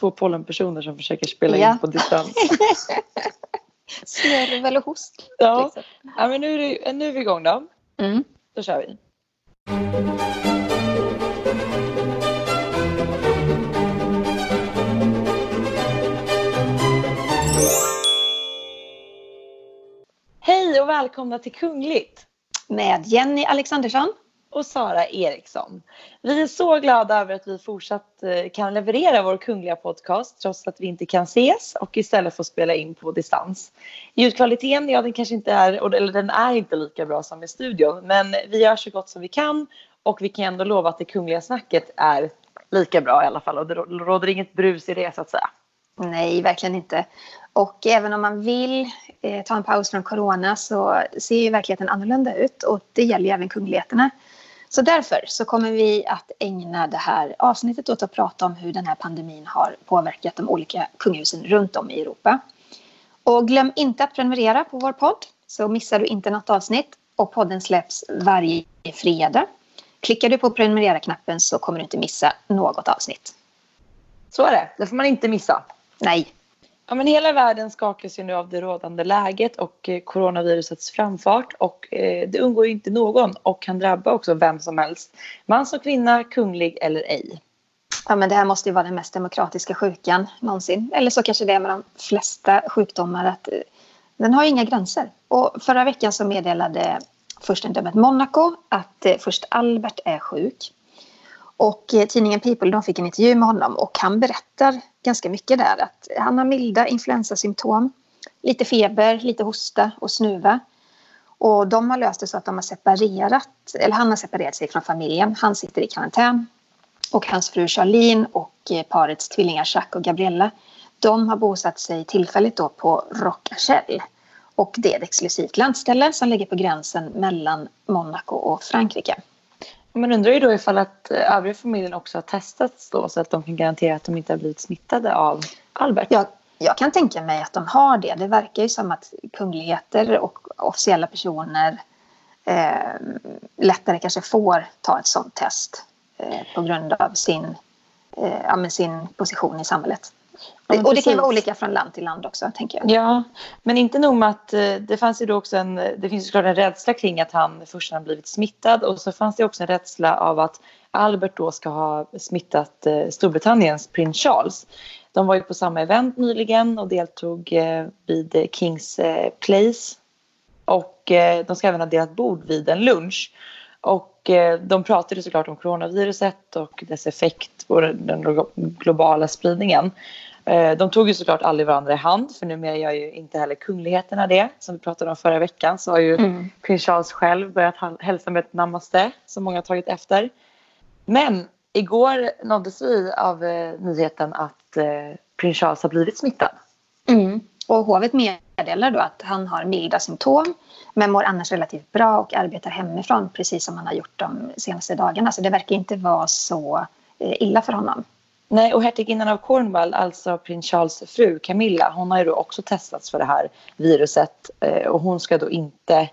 två pollenpersoner som försöker spela Ja. in på distans. Snörvel och host. Ja. liksom. ja, men nu är, det, nu är vi igång då. Mm. Då kör vi. Hej och välkomna till Kungligt Med Jenny Alexandersson och Sara Eriksson. Vi är så glada över att vi fortsatt eh, kan leverera vår kungliga podcast trots att vi inte kan ses och istället får spela in på distans. Ljudkvaliteten, ja den kanske inte är, eller den är inte lika bra som i studion men vi gör så gott som vi kan och vi kan ändå lova att det kungliga snacket är lika bra i alla fall och det råder inget brus i det så att säga. Nej, verkligen inte. Och även om man vill eh, ta en paus från corona så ser ju verkligheten annorlunda ut och det gäller ju även kungligheterna. Så därför så kommer vi att ägna det här avsnittet åt att prata om hur den här pandemin har påverkat de olika kungahusen runt om i Europa. Och glöm inte att prenumerera på vår podd så missar du inte något avsnitt och podden släpps varje fredag. Klickar du på prenumerera-knappen så kommer du inte missa något avsnitt. Så är det, det får man inte missa. Nej, Ja, men hela världen skakas ju nu av det rådande läget och eh, coronavirusets framfart och eh, det undgår ju inte någon och kan drabba också vem som helst. Man som kvinna, kunglig eller ej. Ja, men det här måste ju vara den mest demokratiska sjukan någonsin. Eller så kanske det är med de flesta sjukdomar att eh, den har ju inga gränser. Och förra veckan så meddelade furstendömet Monaco att först Albert är sjuk. Och eh, tidningen People de fick en intervju med honom och han berättar ganska mycket där att han har milda influensasymptom, lite feber, lite hosta och snuva. Och de har löst det så att de har separerat, eller han har separerat sig från familjen. Han sitter i karantän och hans fru Charlene och eh, parets tvillingar Jacques och Gabriella de har bosatt sig tillfälligt då på Rockachelle. Och det är ett exklusivt landställe som ligger på gränsen mellan Monaco och Frankrike. Man undrar ju då ifall att eh, övriga familjen också har testats då så att de kan garantera att de inte har blivit smittade av Albert. Jag, jag kan tänka mig att de har det. Det verkar ju som att kungligheter och officiella personer eh, lättare kanske får ta ett sånt test eh, på grund av sin, eh, ja, sin position i samhället. Ja, och det kan vara olika från land till land också, tänker jag. Ja, men inte nog med att eh, det fanns ju då också en, det finns såklart en rädsla kring att han först har blivit smittad och så fanns det också en rädsla av att Albert då ska ha smittat eh, Storbritanniens prins Charles. De var ju på samma event nyligen och deltog eh, vid eh, Kings eh, Place och eh, de ska även ha delat bord vid en lunch. Och eh, de pratade såklart om coronaviruset och dess effekt på den glo- globala spridningen. Eh, De tog ju såklart aldrig varandra i hand för numera gör ju inte heller kungligheterna det. Som vi pratade om förra veckan så har ju Mm. prins Charles själv börjat hälsa med ett namaste som många har tagit efter. Men igår nåddes vi av eh, nyheten att eh, prins Charles har blivit smittad. Mm. Och hovet meddelar då att han har milda symptom men mår annars relativt bra och arbetar hemifrån precis som han har gjort de senaste dagarna. Så det verkar inte vara så eh, illa för honom. Nej, och hertiginnan av Cornwall, alltså prins Charles fru Camilla, hon har ju då också testats för det här viruset eh, och hon ska då inte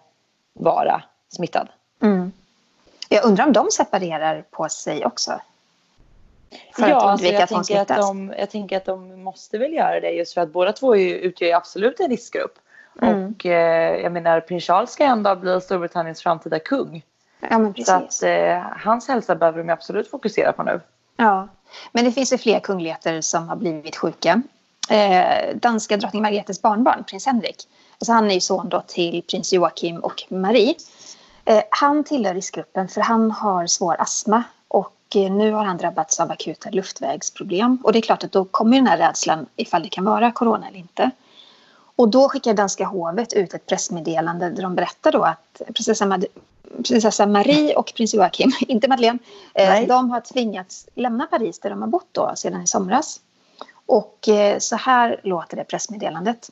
vara smittad. Mm. Jag undrar om de separerar på sig också? För att ja, alltså undvika jag, att tänker att de, jag tänker att de måste väl göra det just för att båda två ju, utgör absolut en riskgrupp. Mm. Och eh, jag menar prins Charles ska ändå bli Storbritanniens framtida kung. Ja, men Så precis. att eh, hans hälsa behöver de absolut fokusera på nu. Ja. Men det finns ju fler kungligheter som har blivit sjuka. Eh, danska drottning Margretes barnbarn, prins Henrik. Alltså han är ju son då till prins Joakim och Marie. Eh, han tillhör riskgruppen för han har svår astma och eh, nu har han drabbats av akuta luftvägsproblem. Och det är klart att då kommer den här rädslan ifall det kan vara corona eller inte. Och då skickar danska hovet ut ett pressmeddelande där de berättar då att prinsessan prinsessa Marie och prins Joakim, inte Madeleine, eh, Nej. de har tvingats lämna Paris där de har bott då sedan i somras. Och eh, så här låter det pressmeddelandet.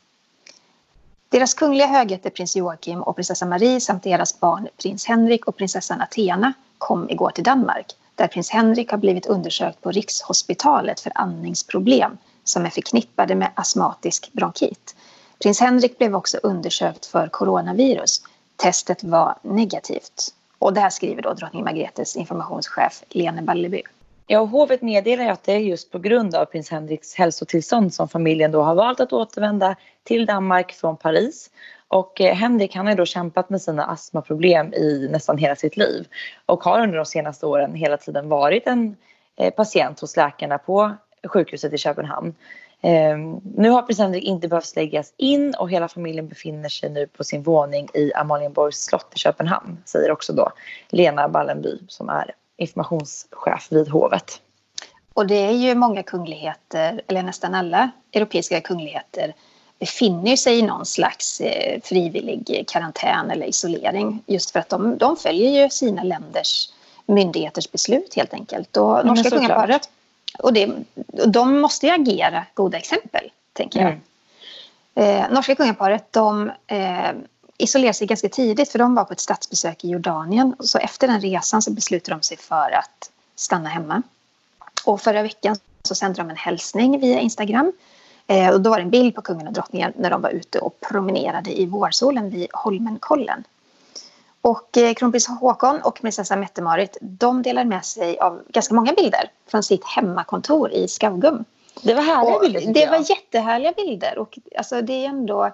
Deras kungliga högheter prins Joakim och prinsessa Marie samt deras barn prins Henrik och prinsessan Athena kom igår till Danmark där prins Henrik har blivit undersökt på Rikshospitalet för andningsproblem som är förknippade med astmatisk bronkit. Prins Henrik blev också undersökt för coronavirus. Testet var negativt. Och det här skriver då drottning Margretes informationschef Lene Balleby. Ja, och hovet meddelar att det är just på grund av prins Henriks hälsotillstånd som familjen då har valt att återvända till Danmark från Paris. Och eh, Henrik han har då kämpat med sina astmaproblem i nästan hela sitt liv och har under de senaste åren hela tiden varit en eh, patient hos läkarna på sjukhuset i Köpenhamn. Um, nu har Henrik inte behövt läggas in och hela familjen befinner sig nu på sin våning i Amalienborgs slott i Köpenhamn, säger också då Lena Ballenby som är informationschef vid hovet. Och det är ju många kungligheter, eller nästan alla europeiska kungligheter befinner sig i någon slags eh, frivillig karantän eller isolering just för att de, de följer ju sina länders myndigheters beslut helt enkelt. Och norska kungaparet och det, de måste ju agera goda exempel, tänker jag. Mm. Eh, norska kungaparet de eh, isolerade sig ganska tidigt för de var på ett statsbesök i Jordanien. Så efter den resan så beslutade de sig för att stanna hemma. Och förra veckan så sände de en hälsning via Instagram. Eh, och då var det en bild på kungen och drottningen när de var ute och promenerade i vårsolen vid Holmenkollen. Och eh, kronprins Håkon och prinsessa Mette-Marit de delar med sig av ganska många bilder från sitt hemmakontor i Skaugum. Det var härliga bilder Det jag. var jättehärliga bilder. Och, alltså, det är ändå,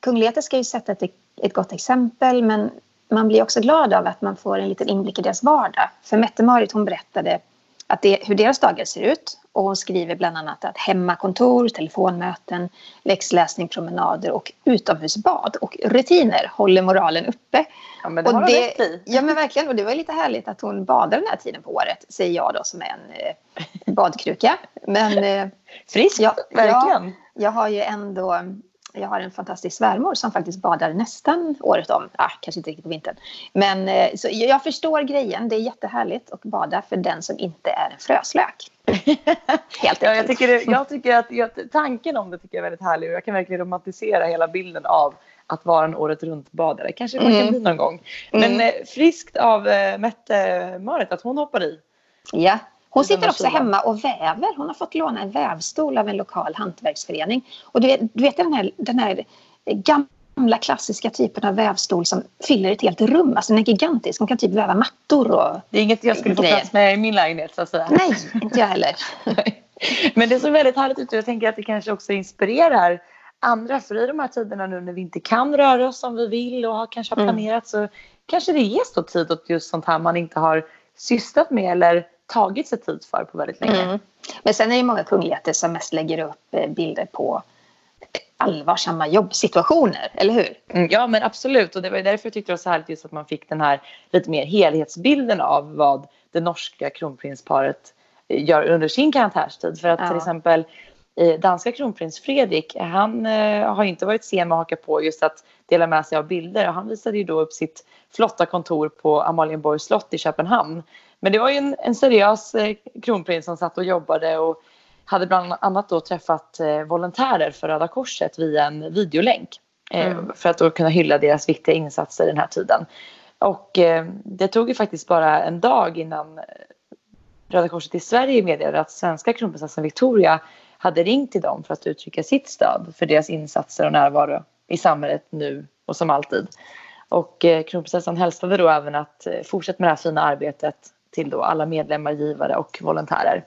kungligheter ska ju sätta ett, ett gott exempel men man blir också glad av att man får en liten inblick i deras vardag. För Mette-Marit hon berättade att det, hur deras dagar ser ut. Och hon skriver bland annat att hemmakontor, telefonmöten, läxläsning, promenader och utomhusbad och rutiner håller moralen uppe. Ja, men det och har det, rätt i. Ja, men verkligen. Och det var lite härligt att hon badar den här tiden på året, säger jag då som är en eh, badkruka. Men, eh, Friskt, ja, verkligen. Ja, jag har ju ändå jag har en fantastisk svärmor som faktiskt badar nästan året om. Ah, kanske inte riktigt på vintern. Men eh, så jag förstår grejen. Det är jättehärligt att bada för den som inte är en fröslök. Helt ja, jag, tycker, jag tycker att jag, tanken om det tycker jag är väldigt härlig jag kan verkligen romantisera hela bilden av att vara en året runt badare. Kanske man kan mm. bli någon gång. Men mm. eh, friskt av eh, Mette-Marit att hon hoppar i. Ja, hon sitter också hemma och väver. Hon har fått låna en vävstol av en lokal hantverksförening. Och du vet, du vet den, här, den här gamla klassiska typen av vävstol som fyller ett helt rum. Alltså den är gigantisk. Hon kan typ väva mattor och Det är inget jag skulle få plats med i min lägenhet så att säga. Nej, inte jag heller. Men det så väldigt härligt ut och jag tänker att det kanske också inspirerar andra. För i de här tiderna nu när vi inte kan röra oss som vi vill och har kanske har mm. planerat mm. så kanske det ges då tid åt just sånt här man inte har sysslat med eller tagit sig tid för på väldigt länge. Mm. Men sen är det många kungligheter som mest lägger upp eh, bilder på allvarsamma jobbsituationer, eller hur? Mm, ja, men absolut. Och det var därför jag tyckte det var så härligt just att man fick den här lite mer helhetsbilden av vad det norska kronprinsparet eh, gör under sin karantänstid. För att ja. till exempel eh, danska kronprins Fredrik, han har inte varit sen med att haka på just att dela med sig av bilder. Han visade ju då upp sitt flotta kontor på Amalienborgs slott i Köpenhamn men det var ju en, en seriös eh, kronprins som satt och jobbade och hade bland annat då träffat eh, volontärer för Röda Korset via en videolänk. Eh, mm. För att då kunna hylla deras viktiga insatser den här tiden. Och det tog ju faktiskt bara en dag innan Röda Korset i Sverige meddelade att svenska kronprinsessan Victoria hade ringt till dem för att uttrycka sitt stöd för deras insatser och närvaro i samhället nu och som alltid. Och kronprinsessan hälsade då även att fortsätta med det här fina arbetet till då alla medlemmar, givare och volontärer.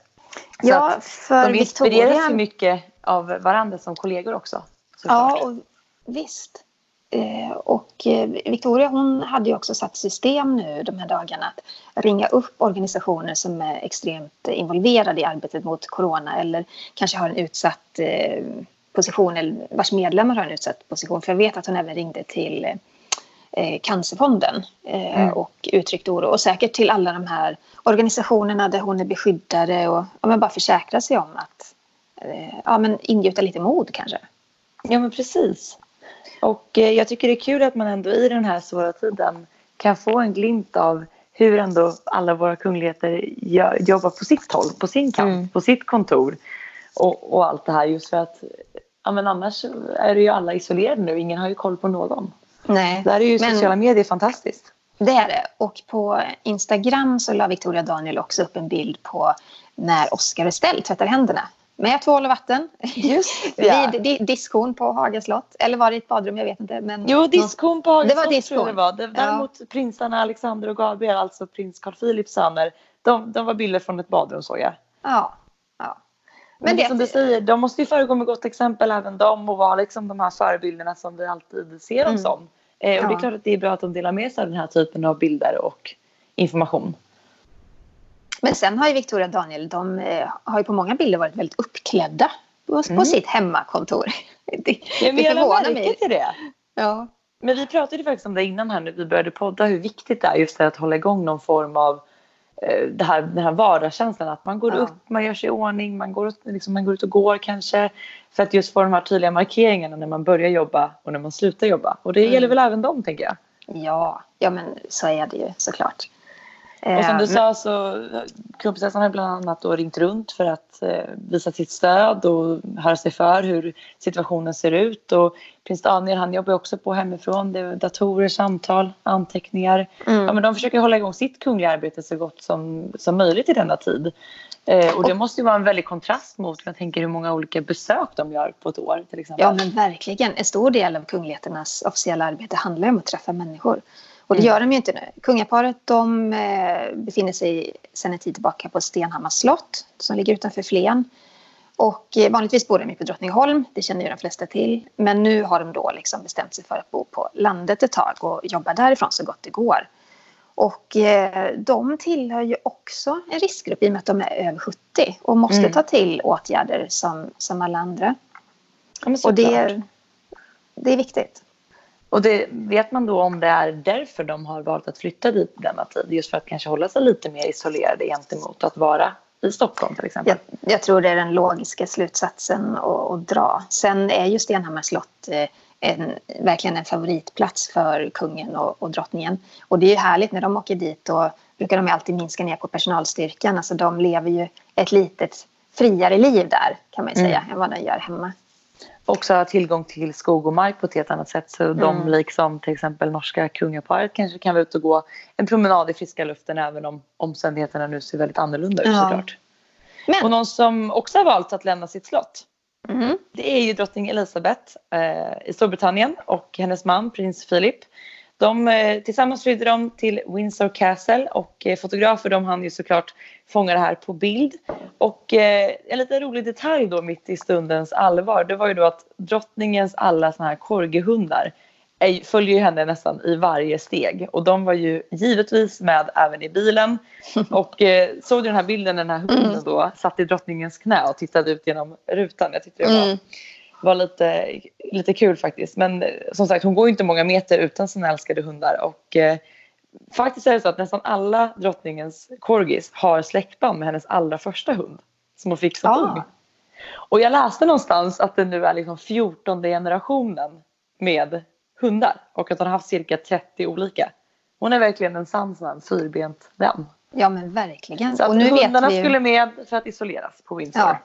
Så ja, för de inspireras Victoria... ju mycket av varandra som kollegor också. Ja, och visst. Eh, och eh, Victoria hon hade ju också satt system nu de här dagarna att ringa upp organisationer som är extremt involverade i arbetet mot corona eller kanske har en utsatt eh, position eller vars medlemmar har en utsatt position. För jag vet att hon även ringde till eh, Cancerfonden eh, mm. och uttryckt oro. Och säkert till alla de här organisationerna där hon är beskyddare och ja, men bara försäkra sig om att eh, ja, men ingjuta lite mod kanske. Ja men precis. Och eh, jag tycker det är kul att man ändå i den här svåra tiden kan få en glimt av hur ändå alla våra kungligheter jobbar på sitt håll, på sin kant, mm. på sitt kontor och, och allt det här just för att ja, men annars är det ju alla isolerade nu, ingen har ju koll på någon. Nej. Där är ju men, sociala medier fantastiskt. Det är det. Och på Instagram så la Victoria Daniel också upp en bild på när Oscar Estelle tvättar händerna. Med tvål och vatten. Just ja. Vid diskhon på Haga slott. Eller var det i ett badrum? Jag vet inte. Men jo, diskhon på Haga det var slott tror jag det var. Däremot ja. prinsarna Alexander och Gabriel, alltså prins Carl Philips söner, de, de var bilder från ett badrum såg jag. Ja. ja. Men, Men det, som du säger, de måste ju föregå med gott exempel även de och vara liksom de här förebilderna som vi alltid ser dem mm. som. Eh, och ja. det är klart att det är bra att de delar med sig av den här typen av bilder och information. Men sen har ju Victoria och Daniel, de eh, har ju på många bilder varit väldigt uppklädda på, mm. på sitt hemmakontor. Det, ja, det förvånar mig. Till det. Ja. Men vi pratade faktiskt om det innan här när vi började podda hur viktigt det är just att hålla igång någon form av det här, den här vardagskänslan att man går ja. upp, man gör sig i ordning, man går, liksom, man går ut och går kanske för att just få de här tydliga markeringarna när man börjar jobba och när man slutar jobba. Och det mm. gäller väl även dem tänker jag. Ja, ja men så är det ju såklart. Och som du eh, sa så kronprinsessan har bland annat då ringt runt för att eh, visa sitt stöd och höra sig för hur situationen ser ut. Och prins Daniel han jobbar också på hemifrån. Det är datorer, samtal, anteckningar. Mm. Ja, men de försöker hålla igång sitt kungliga arbete så gott som, som möjligt i denna tid. Eh, och det måste ju vara en väldig kontrast mot jag tänker hur många olika besök de gör på ett år till exempel. Ja men verkligen. En stor del av kungligheternas officiella arbete handlar om att träffa människor. Och det mm. gör de ju inte nu. Kungaparet de eh, befinner sig sedan en tid tillbaka på Stenhammars slott som ligger utanför Flen. Och eh, vanligtvis bor de på Drottningholm, det känner ju de flesta till. Men nu har de då liksom bestämt sig för att bo på landet ett tag och jobba därifrån så gott det går. Och eh, de tillhör ju också en riskgrupp i och med att de är över 70 och måste mm. ta till åtgärder som, som alla andra. Ja, och det, det är viktigt. Och det, vet man då om det är därför de har valt att flytta dit denna tid? Just för att kanske hålla sig lite mer isolerade gentemot att vara i Stockholm till exempel? Jag, jag tror det är den logiska slutsatsen att, att dra. Sen är ju Stenhammars slott eh, en, verkligen en favoritplats för kungen och, och drottningen. Och det är ju härligt när de åker dit då brukar de alltid minska ner på personalstyrkan. Alltså de lever ju ett litet friare liv där kan man ju säga mm. än vad de gör hemma också ha tillgång till skog och mark på ett helt annat sätt. Så mm. de liksom till exempel norska kungaparet kanske kan vara ute och gå en promenad i friska luften även om omständigheterna nu ser väldigt annorlunda ut ja. såklart. Men. Och någon som också har valt att lämna sitt slott mm. det är ju drottning Elizabeth eh, i Storbritannien och hennes man prins Philip. De, eh, tillsammans flydde de till Windsor Castle och eh, fotografer de hann ju såklart fånga det här på bild. Och eh, en lite rolig detalj då mitt i stundens allvar det var ju då att drottningens alla såna här korgihundar följer ju henne nästan i varje steg och de var ju givetvis med även i bilen. Och eh, såg du den här bilden när den här hunden mm. då satt i drottningens knä och tittade ut genom rutan? Jag tyckte det var mm var lite, lite kul faktiskt. Men eh, som sagt, hon går inte många meter utan sina älskade hundar. Och eh, faktiskt är det så att nästan alla drottningens corgis har släktband med hennes allra första hund. Som hon fick som ah. ung. Och jag läste någonstans att det nu är liksom 14 generationen med hundar. Och att hon har haft cirka 30 olika. Hon är verkligen en sann sån fyrbent vän. Ja men verkligen. Så att och nu hundarna vet vi... skulle med för att isoleras på Windsor. Ja.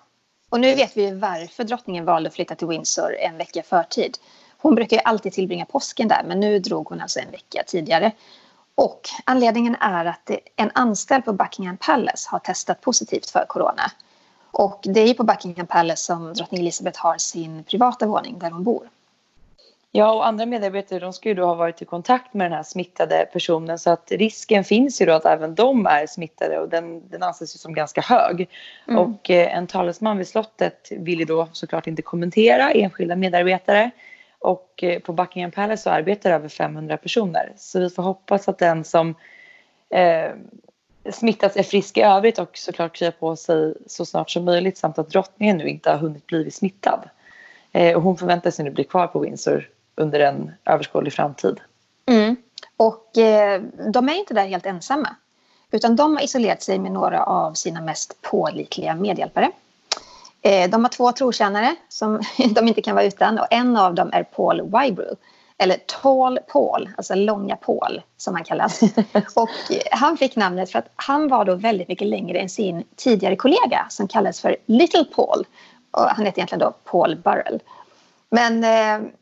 Och nu vet vi varför drottningen valde att flytta till Windsor en vecka förtid. Hon brukar ju alltid tillbringa påsken där men nu drog hon alltså en vecka tidigare. Och anledningen är att en anställd på Buckingham Palace har testat positivt för corona. Och det är ju på Buckingham Palace som drottning Elizabeth har sin privata våning där hon bor. Ja, och andra medarbetare de ska ju då ha varit i kontakt med den här smittade personen så att risken finns ju då att även de är smittade och den, den anses ju som ganska hög. Mm. Och eh, en talesman vid slottet vill ju då såklart inte kommentera enskilda medarbetare. Och eh, på Buckingham Palace så arbetar över 500 personer. Så vi får hoppas att den som eh, smittats är frisk i övrigt och såklart kryar på sig så snart som möjligt samt att drottningen nu inte har hunnit bli smittad. Eh, och hon förväntar sig nu bli kvar på Windsor under en överskådlig framtid. Mm. Och eh, de är inte där helt ensamma. Utan de har isolerat sig med några av sina mest pålitliga medhjälpare. Eh, de har två trotjänare som de inte kan vara utan och en av dem är Paul Wybrew. Eller Tall Paul, alltså långa Paul som han kallas. och han fick namnet för att han var då väldigt mycket längre än sin tidigare kollega som kallades för Little Paul. Och han heter egentligen då Paul Burrell. Men eh, Eh,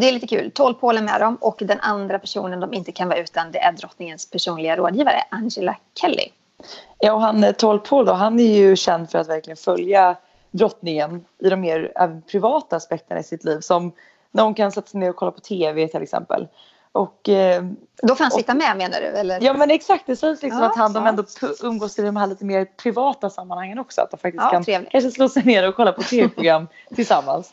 det är lite kul. Paul är med dem och den andra personen de inte kan vara utan det är drottningens personliga rådgivare Angela Kelly. Ja, och han eh, Paul då, han är ju känd för att verkligen följa drottningen i de mer privata aspekterna i sitt liv som när hon kan sätta sig ner och kolla på tv till exempel. Och, eh, Då får han sitta med menar du? Eller? Ja men exakt, det sägs liksom Ja, att han, de ändå umgås i de här lite mer privata sammanhangen också. Att de faktiskt Ja, kan trevligt. kanske slå sig ner och kolla på tv-program tillsammans.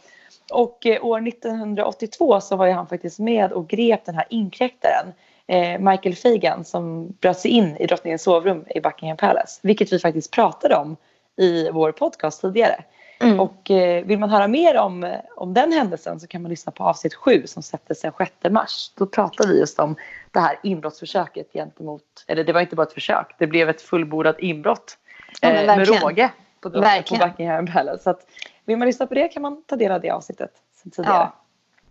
Och eh, år 1982 så var ju han faktiskt med och grep den här inkräktaren. Eh, Michael Fagan som bröt sig in i drottningens sovrum i Buckingham Palace. Vilket vi faktiskt pratade om i vår podcast tidigare. Mm. Och eh, vill man höra mer om, om den händelsen så kan man lyssna på avsnitt 7 som släpptes den 6 mars. Då pratar vi just om det här inbrottsförsöket gentemot, eller det var inte bara ett försök, det blev ett fullbordat inbrott Ja, eh, med råge på, på. Buckingham Palace. Så att, vill man lyssna på det kan man ta del av det avsnittet sen tidigare. Ja.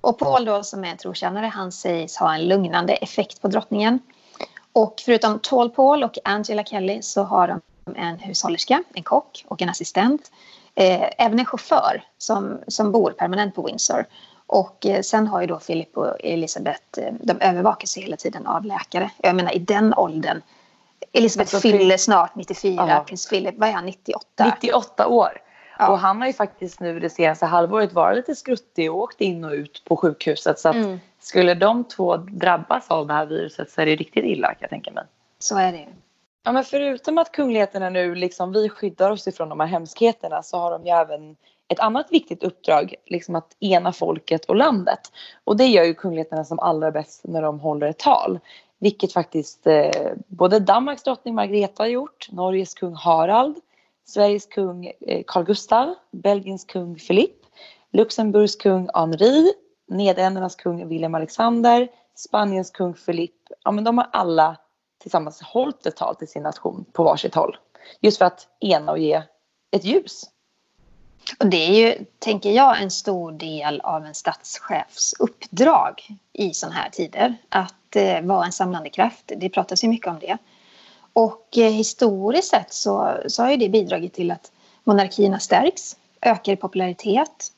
Och Paul då som är trotjänare han sägs ha en lugnande effekt på drottningen. Och förutom Tall Paul och Angela Kelly så har de en hushållerska, en kock och en assistent. Eh, även en chaufför som, som bor permanent på Windsor. Och eh, sen har ju då Philip och Elisabeth, eh, de övervakas hela tiden av läkare. Jag menar i den åldern. Elisabeth Alltså, fyller snart 94, Ja. prins Philip, vad är han, 98? 98 år. Ja. Och han har ju faktiskt nu det senaste halvåret varit lite skruttig och åkt in och ut på sjukhuset. Så att Mm. skulle de två drabbas av det här viruset så är det riktigt illa kan jag tänka mig. Så är det ju. Ja, men förutom att kungligheterna nu liksom vi skyddar oss ifrån de här hemskheterna så har de ju även ett annat viktigt uppdrag, liksom att ena folket och landet. Och det gör ju kungligheterna som allra bäst när de håller ett tal. Vilket faktiskt eh, både Danmarks drottning Margrethe har gjort, Norges kung Harald, Sveriges kung eh, Carl Gustaf, Belgiens kung Philippe, Luxemburgs kung Henri, Nederländernas kung William Alexander, Spaniens kung Philippe. Ja, men de har alla tillsammans hållit ett tal till sin nation på varsitt håll. Just för att ena och ge ett ljus. Och det är ju, tänker jag, en stor del av en statschefs uppdrag i sådana här tider. Att eh, vara en samlande kraft. Det pratas ju mycket om det. Och eh, historiskt sett så, så har ju det bidragit till att monarkierna stärks, ökar i popularitet.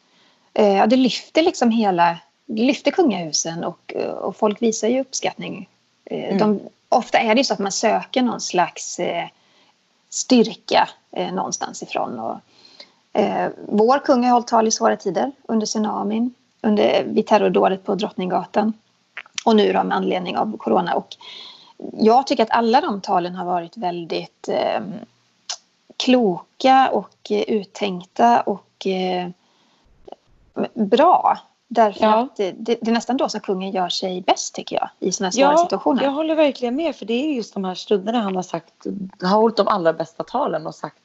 Eh, det lyfter liksom hela, lyfter kungahusen och, eh, och folk visar ju uppskattning. Eh, Mm. de, ofta är det så att man söker någon slags eh, styrka eh, någonstans ifrån. Och, Eh, vår kung har hållit tal i svåra tider under tsunamin, under, vid terrordådet på Drottninggatan och nu då med anledning av corona. Och jag tycker att alla de talen har varit väldigt eh, kloka och eh, uttänkta och eh, bra. Därför Ja. att det, det, det är nästan då som kungen gör sig bäst tycker jag i sådana här svåra Ja, situationer. jag håller verkligen med för det är just de här stunderna han har sagt, har hållit de allra bästa talen och sagt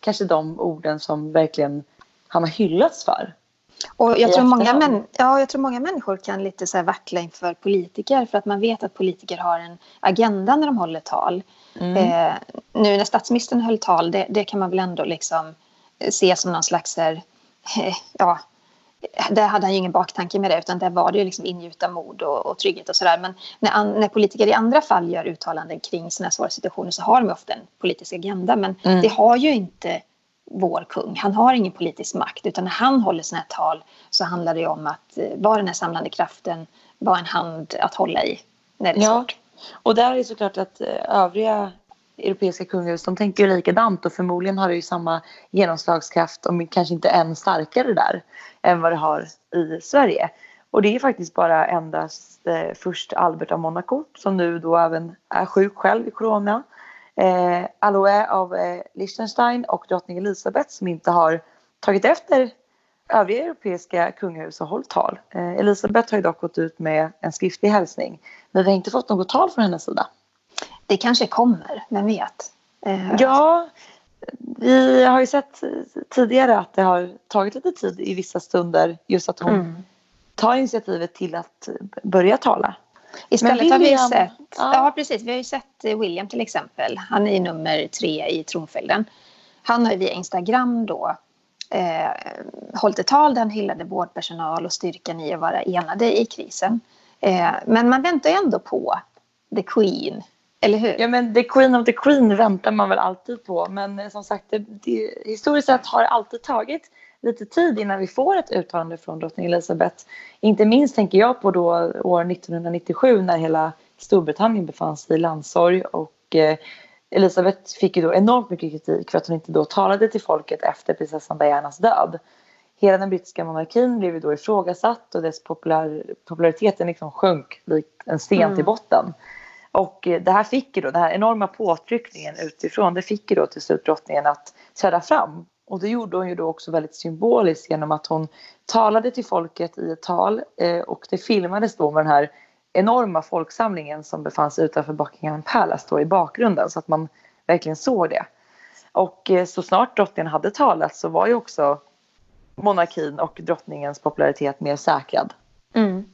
kanske de orden som verkligen han har hyllats för. Och jag tror, många män, ja, jag tror många människor kan lite så här vackla inför politiker för att man vet att politiker har en agenda när de håller tal. Mm. Eh, nu när statsministern höll tal, det, det kan man väl ändå liksom eh, se som någon slags... Här, eh, ja, där hade han ju ingen baktanke med det utan där var det ju liksom ingjuta mod och, och trygghet och sådär. Men när, an, när politiker i andra fall gör uttalanden kring sådana här svåra situationer så har de ofta en politisk agenda. Men Mm. det har ju inte vår kung. Han har ingen politisk makt utan när han håller här tal så handlar det om att eh, vara den här samlande kraften, vara en hand att hålla i när det är Ja. svårt. Och där är det såklart att eh, övriga europeiska kungahus de tänker ju likadant och förmodligen har det ju samma genomslagskraft om kanske inte än starkare där än vad det har i Sverige. Och det är faktiskt bara endast eh, först Albert av Monaco som nu då även är sjuk själv i corona. Eh, Alois av eh, Liechtenstein och drottning Elisabeth som inte har tagit efter övriga europeiska kungahus och hållit tal. Eh, Elisabeth har ju dock gått ut med en skriftlig hälsning men vi har inte fått något tal från hennes sida. Det kanske kommer, vem vet? Eh, Ja, vi har ju sett tidigare att det har tagit lite tid i vissa stunder just att hon mm. tar initiativet till att börja tala. Istället Men har vi ju William- sett, ja. ja. precis, vi har ju sett eh, William till exempel. Han är nummer tre i tronföljden. Han har ju via Instagram då eh, hållit ett tal där han hyllade vårdpersonal och styrkan i att vara enade i krisen. Eh, men man väntar ju ändå på the Queen, eller hur? Ja men the Queen of the Queen väntar man väl alltid på men eh, som sagt det, det, historiskt sett har det alltid tagit lite tid innan vi får ett uttalande från drottning Elizabeth. Inte minst tänker jag på då år 1997 när hela Storbritannien befann sig i landssorg och eh, Elizabeth fick ju då enormt mycket kritik för att hon inte då talade till folket efter prinsessan Dianas död. hela den brittiska monarkin blev ju då ifrågasatt och dess populär, populariteten liksom sjönk likt en sten mm. till botten. Och eh, det här fick ju då, den här enorma påtryckningen utifrån, det fick ju då till slut drottningen att träda fram. Och det gjorde hon ju då också väldigt symboliskt genom att hon talade till folket i ett tal eh, och det filmades då med den här enorma folksamlingen som befann sig utanför Buckingham Palace då i bakgrunden så att man verkligen såg det. Och eh, så snart drottningen hade talat så var ju också monarkin och drottningens popularitet mer säkrad. Mm.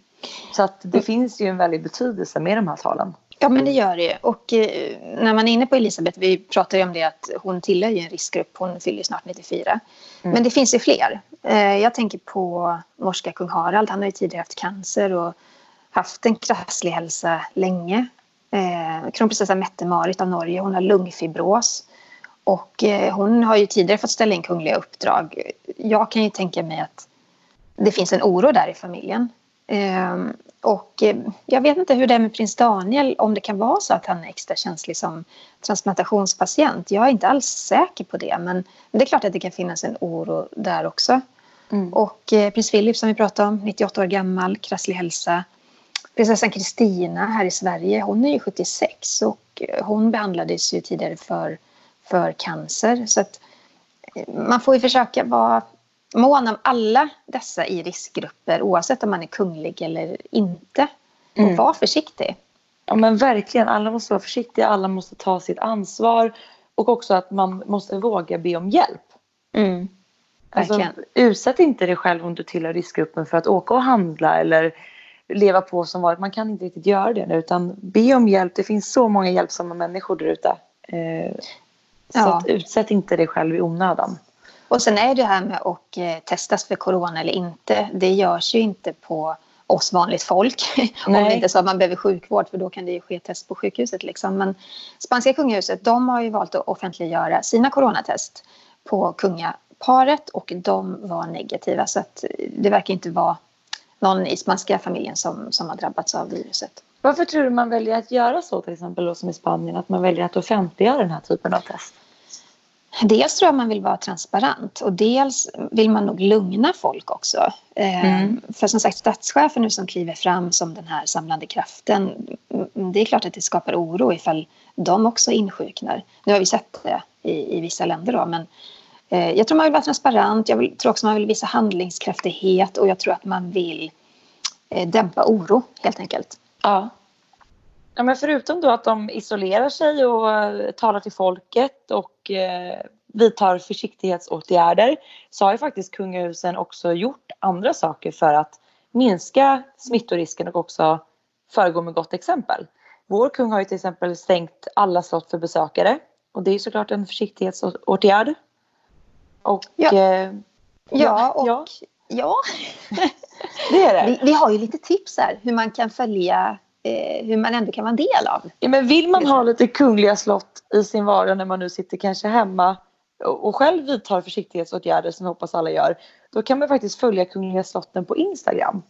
Så att det finns ju en väldig betydelse med de här talen. Ja, men det gör det. Och eh, när man är inne på Elisabeth, vi pratar ju om det att hon tillhör ju en riskgrupp, hon fyller snart 94. Mm. Men det finns ju fler. Eh, jag tänker på norska kung Harald, han har ju tidigare haft cancer och haft en krasslig hälsa länge. Eh, kronprinsessa Mette-Marit av Norge, hon har lungfibros. Och eh, hon har ju tidigare fått ställa in kungliga uppdrag. Jag kan ju tänka mig att det finns en oro där i familjen. Och eh, jag vet inte hur det är med prins Daniel, om det kan vara så att han är extra känslig som transplantationspatient. Jag är inte alls säker på det, men det är klart att det kan finnas en oro där också. Mm. Och eh, prins Philip som vi pratade om, 98 år gammal, krasslig hälsa. Prinsessan Kristina här i Sverige, hon är ju 76 och hon behandlades ju tidigare för för cancer. Så att eh, man får ju försöka vara mån om alla dessa i riskgrupper oavsett om man är kunglig eller inte. Och mm. vara försiktig. Ja men verkligen, alla måste vara försiktiga, alla måste ta sitt ansvar och också att man måste våga be om hjälp. Mm. Alltså, utsätt inte dig själv om du tillhör riskgruppen för att åka och handla eller leva på som vanligt. Man kan inte riktigt göra det nu utan be om hjälp. Det finns så många hjälpsamma människor där ute. Eh, så ja. att utsätt inte dig själv i onödan. Och sen är det här med att eh, testas för corona eller inte. Det görs ju inte på oss vanligt folk. Om det inte så att man behöver sjukvård för då kan det ju ske test på sjukhuset. Liksom. Men spanska kungahuset de har ju valt att offentliggöra sina coronatest på kungaparet och de var negativa. Så att det verkar inte vara någon i spanska familjen som, som har drabbats av viruset. Varför tror du man väljer att göra så till exempel då, som i Spanien, att man väljer att offentliggöra den här typen av test? Dels tror jag man vill vara transparent och dels vill man nog lugna folk också. Eh, mm. För som sagt statschefen nu som kliver fram som den här samlande kraften. Mm, det är klart att det skapar oro ifall de också insjuknar. Nu har vi sett det i, i vissa länder då men eh, jag tror man vill vara transparent. Jag vill, tror också man vill visa handlingskraftighet och jag tror att man vill eh, dämpa oro helt enkelt. Ja. Ja men förutom då att de isolerar sig och eh, talar till folket och eh, vidtar försiktighetsåtgärder så har ju faktiskt kungahusen också gjort andra saker för att minska smittorisken och också föregå med gott exempel. Vår kung har ju till exempel stängt alla slott för besökare och det är såklart en försiktighetsåtgärd. Och, ja. Eh, ja, och ja. ja. det är det. Vi, vi, har ju lite tips här hur man kan följa eh, hur man ändå kan vara en del av. Ja, men vill man ha lite kungliga slott i sin vardag när man nu sitter kanske hemma och, själv vidtar försiktighetsåtgärder som jag hoppas alla gör. Då kan man faktiskt följa Kungliga slotten på Instagram.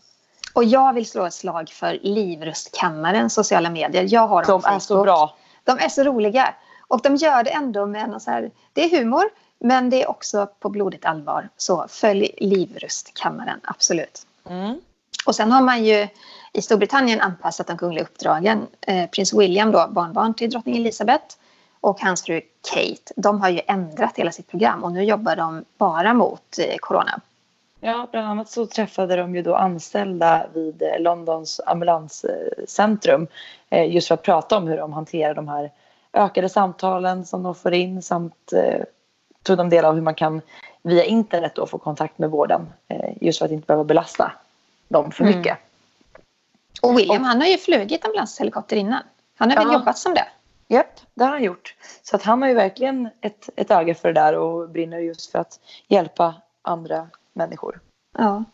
Och jag vill slå ett slag för Livrustkammaren sociala medier. Jag har dem De är så bra. De är så roliga. Och de gör det ändå med någon så här, det är humor men det är också på blodigt allvar. Så följ Livrustkammaren, absolut. Mm. Och sen har man ju i Storbritannien anpassat de kungliga uppdragen. Eh, prins William, då, barnbarn till drottning Elizabeth och hans fru Kate, de har ju ändrat hela sitt program och nu jobbar de bara mot eh, corona. Ja, bland annat så träffade de ju då anställda vid eh, Londons ambulanscentrum eh, just för att prata om hur de hanterar de här ökade samtalen som de får in samt eh, tog de del av hur man kan via internet då få kontakt med vården eh, just för att inte behöva belasta dem för mm. Och William och, han har ju flugit ambulanshelikopter innan. Han har ja. väl jobbat som det? Japp, det har han gjort. Så att han har ju verkligen ett, ett öga för det där och brinner just för att hjälpa andra människor. Ja.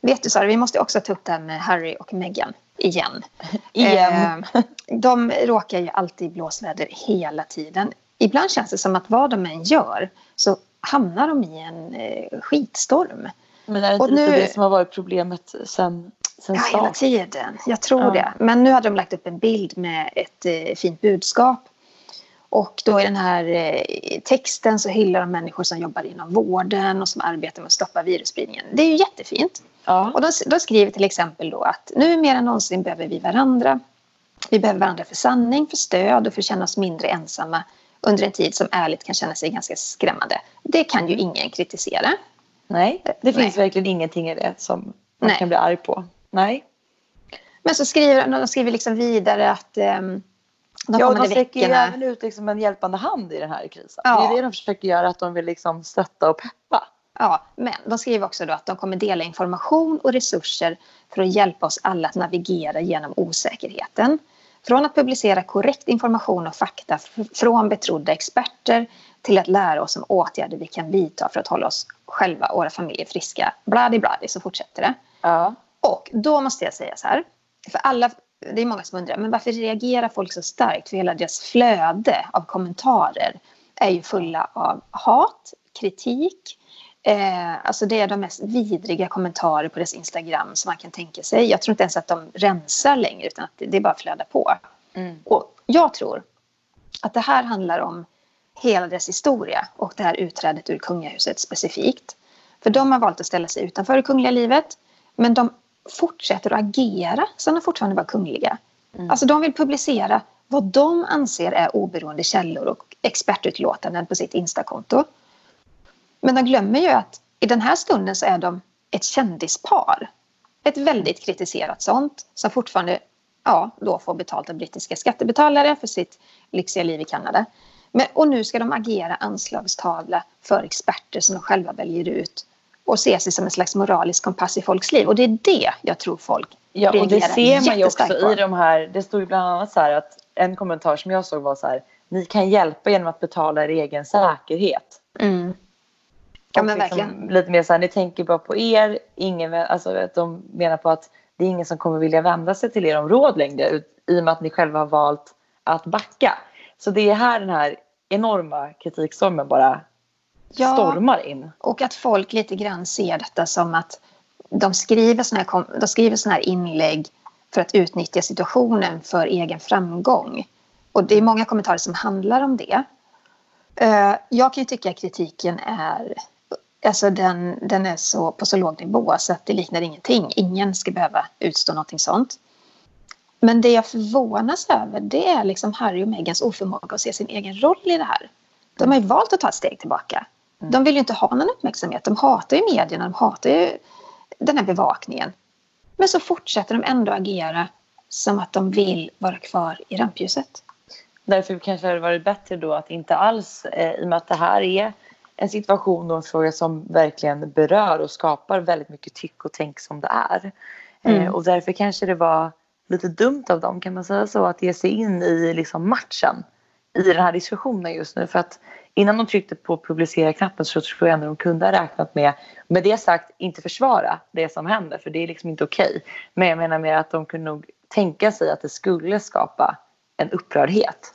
Vet du Sara, vi måste också ta upp det här med Harry och Meghan igen. igen. Eh, de råkar ju alltid i blåsväder hela tiden. Ibland känns det som att vad de än gör så hamnar de i en eh, skitstorm. Men är det inte och nu, det som har varit problemet sen, sen ja, start? hela tiden. Jag tror ja. det. Men nu hade de lagt upp en bild med ett eh, fint budskap. Och då i den här eh, texten så hyllar de människor som jobbar inom vården och som arbetar med att stoppa virusspridningen. Det är ju jättefint. Ja. Och de, de skriver till exempel då att nu mer än någonsin behöver vi varandra. Vi behöver varandra för sanning, för stöd och för att känna oss mindre ensamma under en tid som ärligt kan känna sig ganska skrämmande. Det kan ju ingen kritisera. Nej, det finns Nej. verkligen ingenting i det som man Nej. kan bli arg på. Nej. Men så skriver de skriver liksom vidare att um, de ja, de sträcker ju även ut liksom en hjälpande hand i den här krisen. Ja. Det är det de försöker göra, att de vill liksom stötta och peppa. Ja, men de skriver också då att de kommer dela information och resurser för att hjälpa oss alla att navigera genom osäkerheten. Från att publicera korrekt information och fakta från betrodda experter till att lära oss om åtgärder vi kan vidta för att hålla oss själva och våra familjer friska. Bladi bladi så fortsätter det. Ja. Och då måste jag säga så här. För alla, det är många som undrar, men varför reagerar folk så starkt? För hela deras flöde av kommentarer är ju fulla av hat, kritik. Eh, alltså det är de mest vidriga kommentarer på deras Instagram som man kan tänka sig. Jag tror inte ens att de rensar längre utan att det, är bara flödar på. Mm. Och jag tror att det här handlar om hela deras historia och det här utträdet ur kungahuset specifikt. För de har valt att ställa sig utanför det kungliga livet men de fortsätter att agera som de fortfarande var kungliga. Mm. Alltså de vill publicera vad de anser är oberoende källor och expertutlåtanden på sitt Instakonto. Men de glömmer ju att i den här stunden så är de ett kändispar. Ett väldigt kritiserat sånt som fortfarande ja, då får betalt av brittiska skattebetalare för sitt lyxiga liv i Kanada. Men, och nu ska de agera anslagstavla för experter som de själva väljer ut och se sig som en slags moralisk kompass i folks liv. Och det är det jag tror folk Ja, och det ser man ju också på. i de här, det stod ju bland annat så här att en kommentar som jag såg var så här, ni kan hjälpa genom att betala er egen säkerhet. Mm. Ja, men liksom verkligen. Lite mer så här, ni tänker bara på er, ingen, alltså att de menar på att det är ingen som kommer vilja vända sig till er om råd längre i och med att ni själva har valt att backa. Så det är här den här enorma kritikstormen bara ja, stormar in. Och att folk lite grann ser detta som att de skriver såna här, de skriver såna här inlägg för att utnyttja situationen för egen framgång. Och det är många kommentarer som handlar om det. Eh, jag kan ju tycka att kritiken är Alltså den, den är så, på så låg nivå så att det liknar ingenting. Ingen ska behöva utstå någonting sånt. Men det jag förvånas över det är liksom Harry och Megans oförmåga att se sin egen roll i det här. De har ju valt att ta ett steg tillbaka. Mm. De vill ju inte ha någon uppmärksamhet. De hatar ju medierna, de hatar ju den här bevakningen. Men så fortsätter de ändå agera som att de vill vara kvar i rampljuset. Därför kanske det hade varit bättre då att inte alls, eh, i och med att det här är en situation och en fråga som verkligen berör och skapar väldigt mycket tyck och tänk som det är. Eh, mm. och därför kanske det var lite dumt av dem, kan man säga så, att ge sig in i liksom matchen i den här diskussionen just nu. För att innan de tryckte på publicera-knappen så tror jag ändå de kunde ha räknat med, med det sagt, inte försvara det som händer för det är liksom inte okej. Okay. Men jag menar mer att de kunde nog tänka sig att det skulle skapa en upprördhet.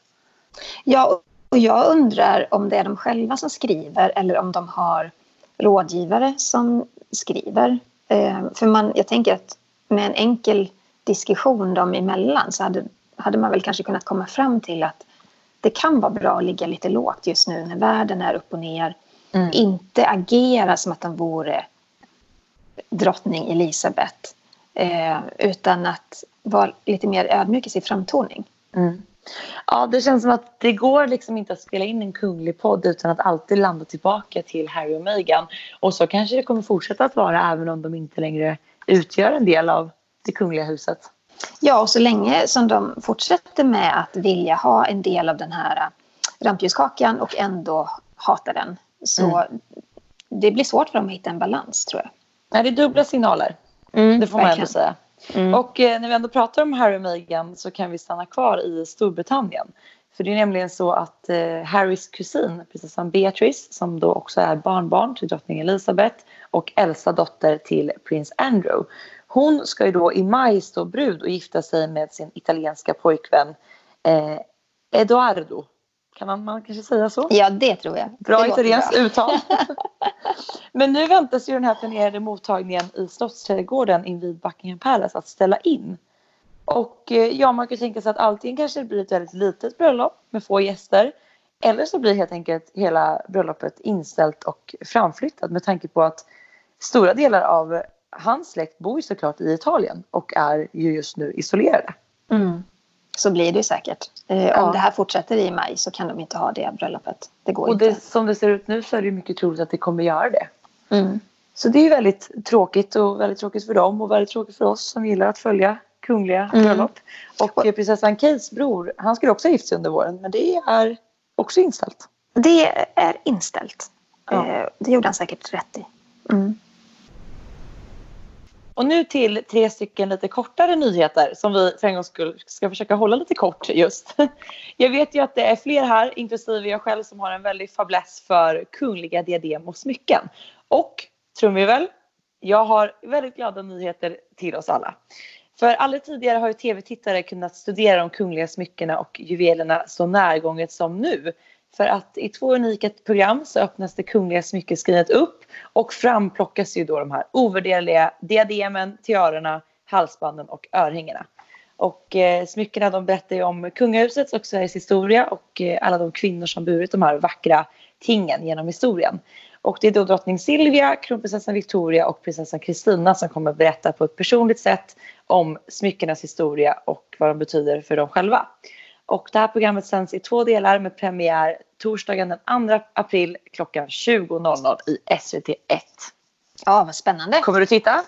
Ja, och jag undrar om det är de själva som skriver eller om de har rådgivare som skriver. Eh, för man, jag tänker att med en enkel diskussion dem emellan så hade, hade man väl kanske kunnat komma fram till att det kan vara bra att ligga lite lågt just nu när världen är upp och ner. Mm. Inte agera som att de vore drottning Elisabeth. Eh, utan att vara lite mer ödmjuk i sin framtoning. Mm. Ja, det känns som att det går liksom inte att spela in en kunglig podd utan att alltid landa tillbaka till Harry och Meghan. Och så kanske det kommer fortsätta att vara även om de inte längre utgör en del av det kungliga huset. Ja, och så länge som de fortsätter med att vilja ha en del av den här äh, rampljuskakan och ändå hata den så mm. det blir svårt för dem att hitta en balans tror jag. Nej, det är dubbla signaler. Mm, det får man ändå säga. Mm. Och eh, när vi ändå pratar om Harry och Meghan så kan vi stanna kvar i Storbritannien. För det är nämligen så att eh, Harrys kusin, prinsessan Beatrice, som då också är barnbarn till drottning Elizabeth och äldsta dotter till prins Andrew. Hon ska ju då i maj stå brud och gifta sig med sin italienska pojkvän eh, Edoardo. Kan man, man kanske säga så? Ja, det tror jag. Bra italienskt uttal. Men nu väntas ju den här planerade mottagningen i Slottsträdgården invid Buckingham Palace att ställa in. Och eh, ja, man kan tänka sig att antingen kanske det blir ett väldigt litet bröllop med få gäster Eller så blir helt enkelt hela bröllopet inställt och framflyttat med tanke på att stora delar av hans släkt bor ju såklart i Italien och är ju just nu isolerade. Mm. Så blir det säkert. Eh, ja. Om det här fortsätter i maj så kan de inte ha det bröllopet. Det går och inte. Det, som det ser ut nu så är det mycket troligt att det kommer göra det. Mm. Så det är väldigt tråkigt och väldigt tråkigt för dem och väldigt tråkigt för oss som gillar att följa kungliga mm. bröllop. Och prinsessan Kates bror, han skulle också gift sig under våren men det är också inställt. Det är inställt. Ja. Eh, det gjorde han säkert rätt i. Mm. Och nu till tre stycken lite kortare nyheter som vi för en gångs skull ska försöka hålla lite kort just. Jag vet ju att det är fler här, inklusive jag själv, som har en väldig fäbless för kungliga diadem och smycken. Och, väl, jag har väldigt glada nyheter till oss alla. För aldrig tidigare har ju tv-tittare kunnat studera de kungliga smyckena och juvelerna så närgånget som nu. För att i två unika program så öppnas det kungliga smyckeskrinet upp och framplockas ju då de här ovärderliga diademen, tiarorna, halsbanden och örhängena. Och eh, smyckena de berättar ju om kungahusets och Sveriges historia och eh, alla de kvinnor som burit de här vackra tingen genom historien. Och det är då drottning Silvia, kronprinsessan Victoria och prinsessan Kristina som kommer att berätta på ett personligt sätt om smyckenas historia och vad de betyder för dem själva. Och det här programmet sänds i två delar med premiär torsdagen den 2 april klockan 20.00 i SVT1. Ja, vad spännande. Kommer du titta?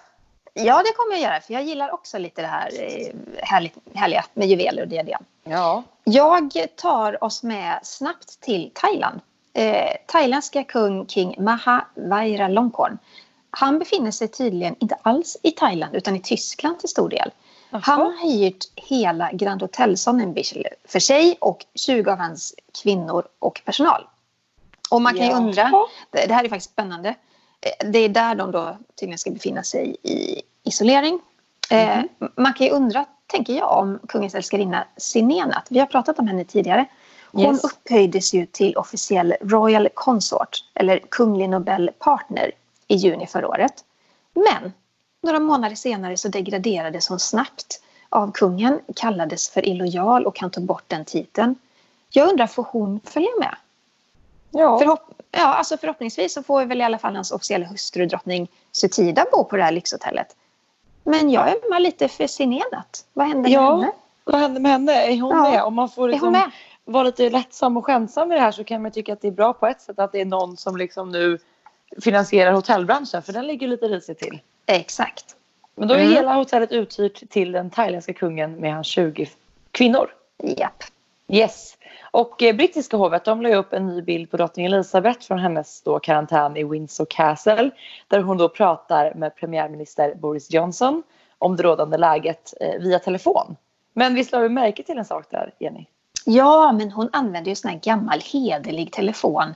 Ja, det kommer jag göra. För jag gillar också lite det här eh, härligt, härliga med juveler och diadem. Ja. Jag tar oss med snabbt till Thailand. Eh, thailändska kung King Maha Vajiralongkorn. Han befinner sig tydligen inte alls i Thailand utan i Tyskland till stor del. Han har hyrt hela Grand Hotel Sonnenbichl för sig och 20 av hans kvinnor och personal. Och man kan ju undra, det, här är faktiskt spännande. Eh, det är där de då tydligen ska befinna sig i isolering. Mm. Eh, man kan ju undra, tänker jag, om kungens älskarinna Sinenat. Vi har pratat om henne tidigare. Hon yes. upphöjdes ju till officiell Royal Consort, eller kunglig Nobel Partner, i juni förra året. Men några månader senare så degraderades hon snabbt av kungen, kallades för illojal och han tog bort den titeln. Jag undrar, får hon följa med? Ja. Förhopp ja, alltså förhoppningsvis så får väl i alla fall hans officiella hustru drottning Sutida bo på det här lyxhotellet. Men jag är med lite fascinerad. Vad händer med ja, henne? Vad händer med henne? Är hon ja. med? Om man får liksom vara lite lättsam och skämtsam i det här så kan man tycka att det är bra på ett sätt att det är någon som liksom nu finansierar hotellbranschen för den ligger lite risigt till. Exakt. Men då är mm. hela hotellet uthyrt till den thailändska kungen med hans 20 kvinnor. Japp. Yes. Och eh, brittiska hovet de la upp en ny bild på drottning Elizabeth från hennes då karantän i Windsor Castle där hon då pratar med premiärminister Boris Johnson om det rådande läget eh, via telefon. Men visst la vi märke till en sak där, Jenny? Ja, men hon använder ju sån här gammal hederlig telefon.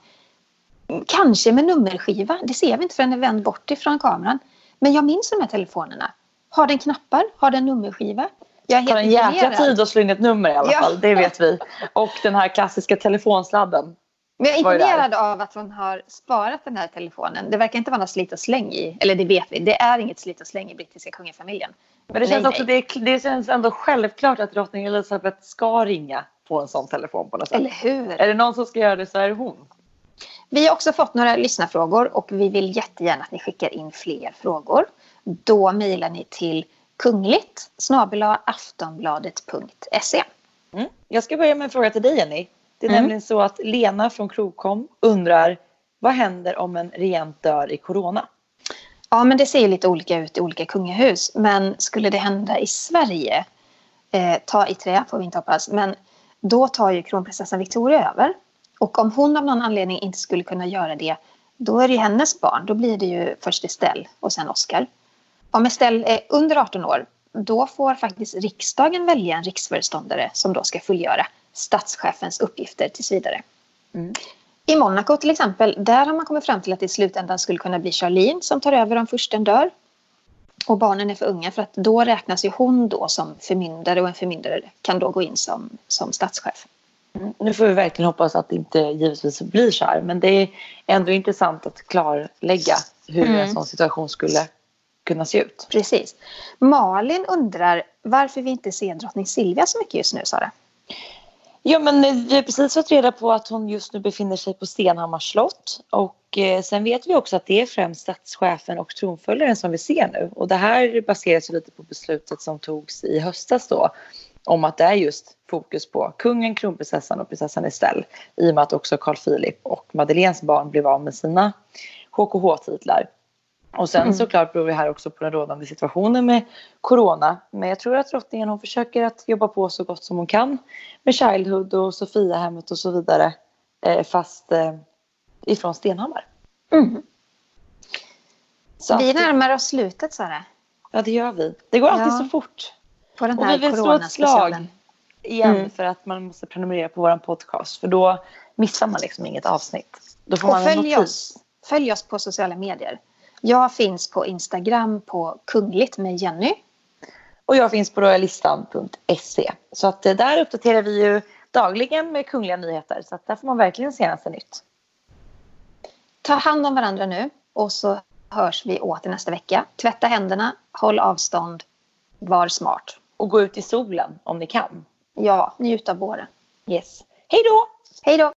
Kanske med nummerskiva, det ser vi inte för den är vänd bort ifrån kameran. Men jag minns de här telefonerna. Har den knappar? Har den nummerskiva? Jag tar en jäkla tid att slå in ett nummer i alla ja. fall, det vet vi. Och den här klassiska telefonsladden. Men jag är imponerad av att hon har sparat den här telefonen. Det verkar inte vara något slit och släng i. Eller det vet vi, det är inget slit och släng i brittiska kungafamiljen. Men det känns, nej, också, nej. Det, det känns ändå självklart att drottning Elizabeth ska ringa på en sån telefon på något sätt. Eller hur? Är det någon som ska göra det så är det hon. Vi har också fått några lyssnarfrågor och vi vill jättegärna att ni skickar in fler frågor. Då mejlar ni till kungligt aftonbladet.se. Mm. Jag ska börja med en fråga till dig Jenny. Det är mm. nämligen så att Lena från Krogkom undrar vad händer om en regent dör i corona? Ja, men det ser ju lite olika ut i olika kungahus. Men skulle det hända i Sverige, eh, ta i trä får vi inte hoppas, men då tar ju kronprinsessan Victoria över. Och om hon av någon anledning inte skulle kunna göra det, då är det ju hennes barn. Då blir det ju först Estelle och sen Oscar. Om Estelle är under 18 år, då får faktiskt riksdagen välja en riksföreståndare som då ska fullgöra statschefens uppgifter tills vidare. Mm. I Monaco till exempel, där har man kommit fram till att det i slutändan skulle kunna bli Charlene som tar över om fursten dör. Och barnen är för unga för att då räknas ju hon då som förmyndare och en förmyndare kan då gå in som, som statschef. Mm. Nu får vi verkligen hoppas att det inte givetvis blir så här men det är ändå intressant att klarlägga hur mm. en sån situation skulle kunna se ut. Precis. Malin undrar varför vi inte ser drottning Silvia så mycket just nu, Sara? Ja, men eh, vi har precis fått reda på att hon just nu befinner sig på Stenhammars slott. Och eh, sen vet vi också att det är främst statschefen och tronföljaren som vi ser nu. Och det här baseras ju lite på beslutet som togs i höstas då. Om att det är just fokus på kungen, kronprinsessan och prinsessan Estelle. I och med att också Carl Philip och Madeleines barn blev av med sina HKH-titlar. Och sen mm. såklart beror det här också på den rådande situationen med corona. Men jag tror att drottningen hon försöker att jobba på så gott som hon kan med Childhood och Sofiahemmet och så vidare. Eh, fast eh, ifrån Stenhammar. Mm. Vi närmar oss slutet Sara. Ja det gör vi. Det går alltid ja. så fort. På den här och vi vill slå ett slag igen mm. för att man måste prenumerera på vår podcast. För då missar man liksom inget avsnitt. Då får och man följ oss, följ oss på sociala medier. Jag finns på Instagram på kungligt med Jenny. Och jag finns på royalistan.se. Så att eh, där uppdaterar vi ju dagligen med kungliga nyheter. Så att där får man verkligen senaste nytt. Ta hand om varandra nu och så hörs vi åter nästa vecka. Tvätta händerna, håll avstånd, var smart. Och gå ut i solen om ni kan. Ja, njut av våren. Yes. Hej då! Hej då!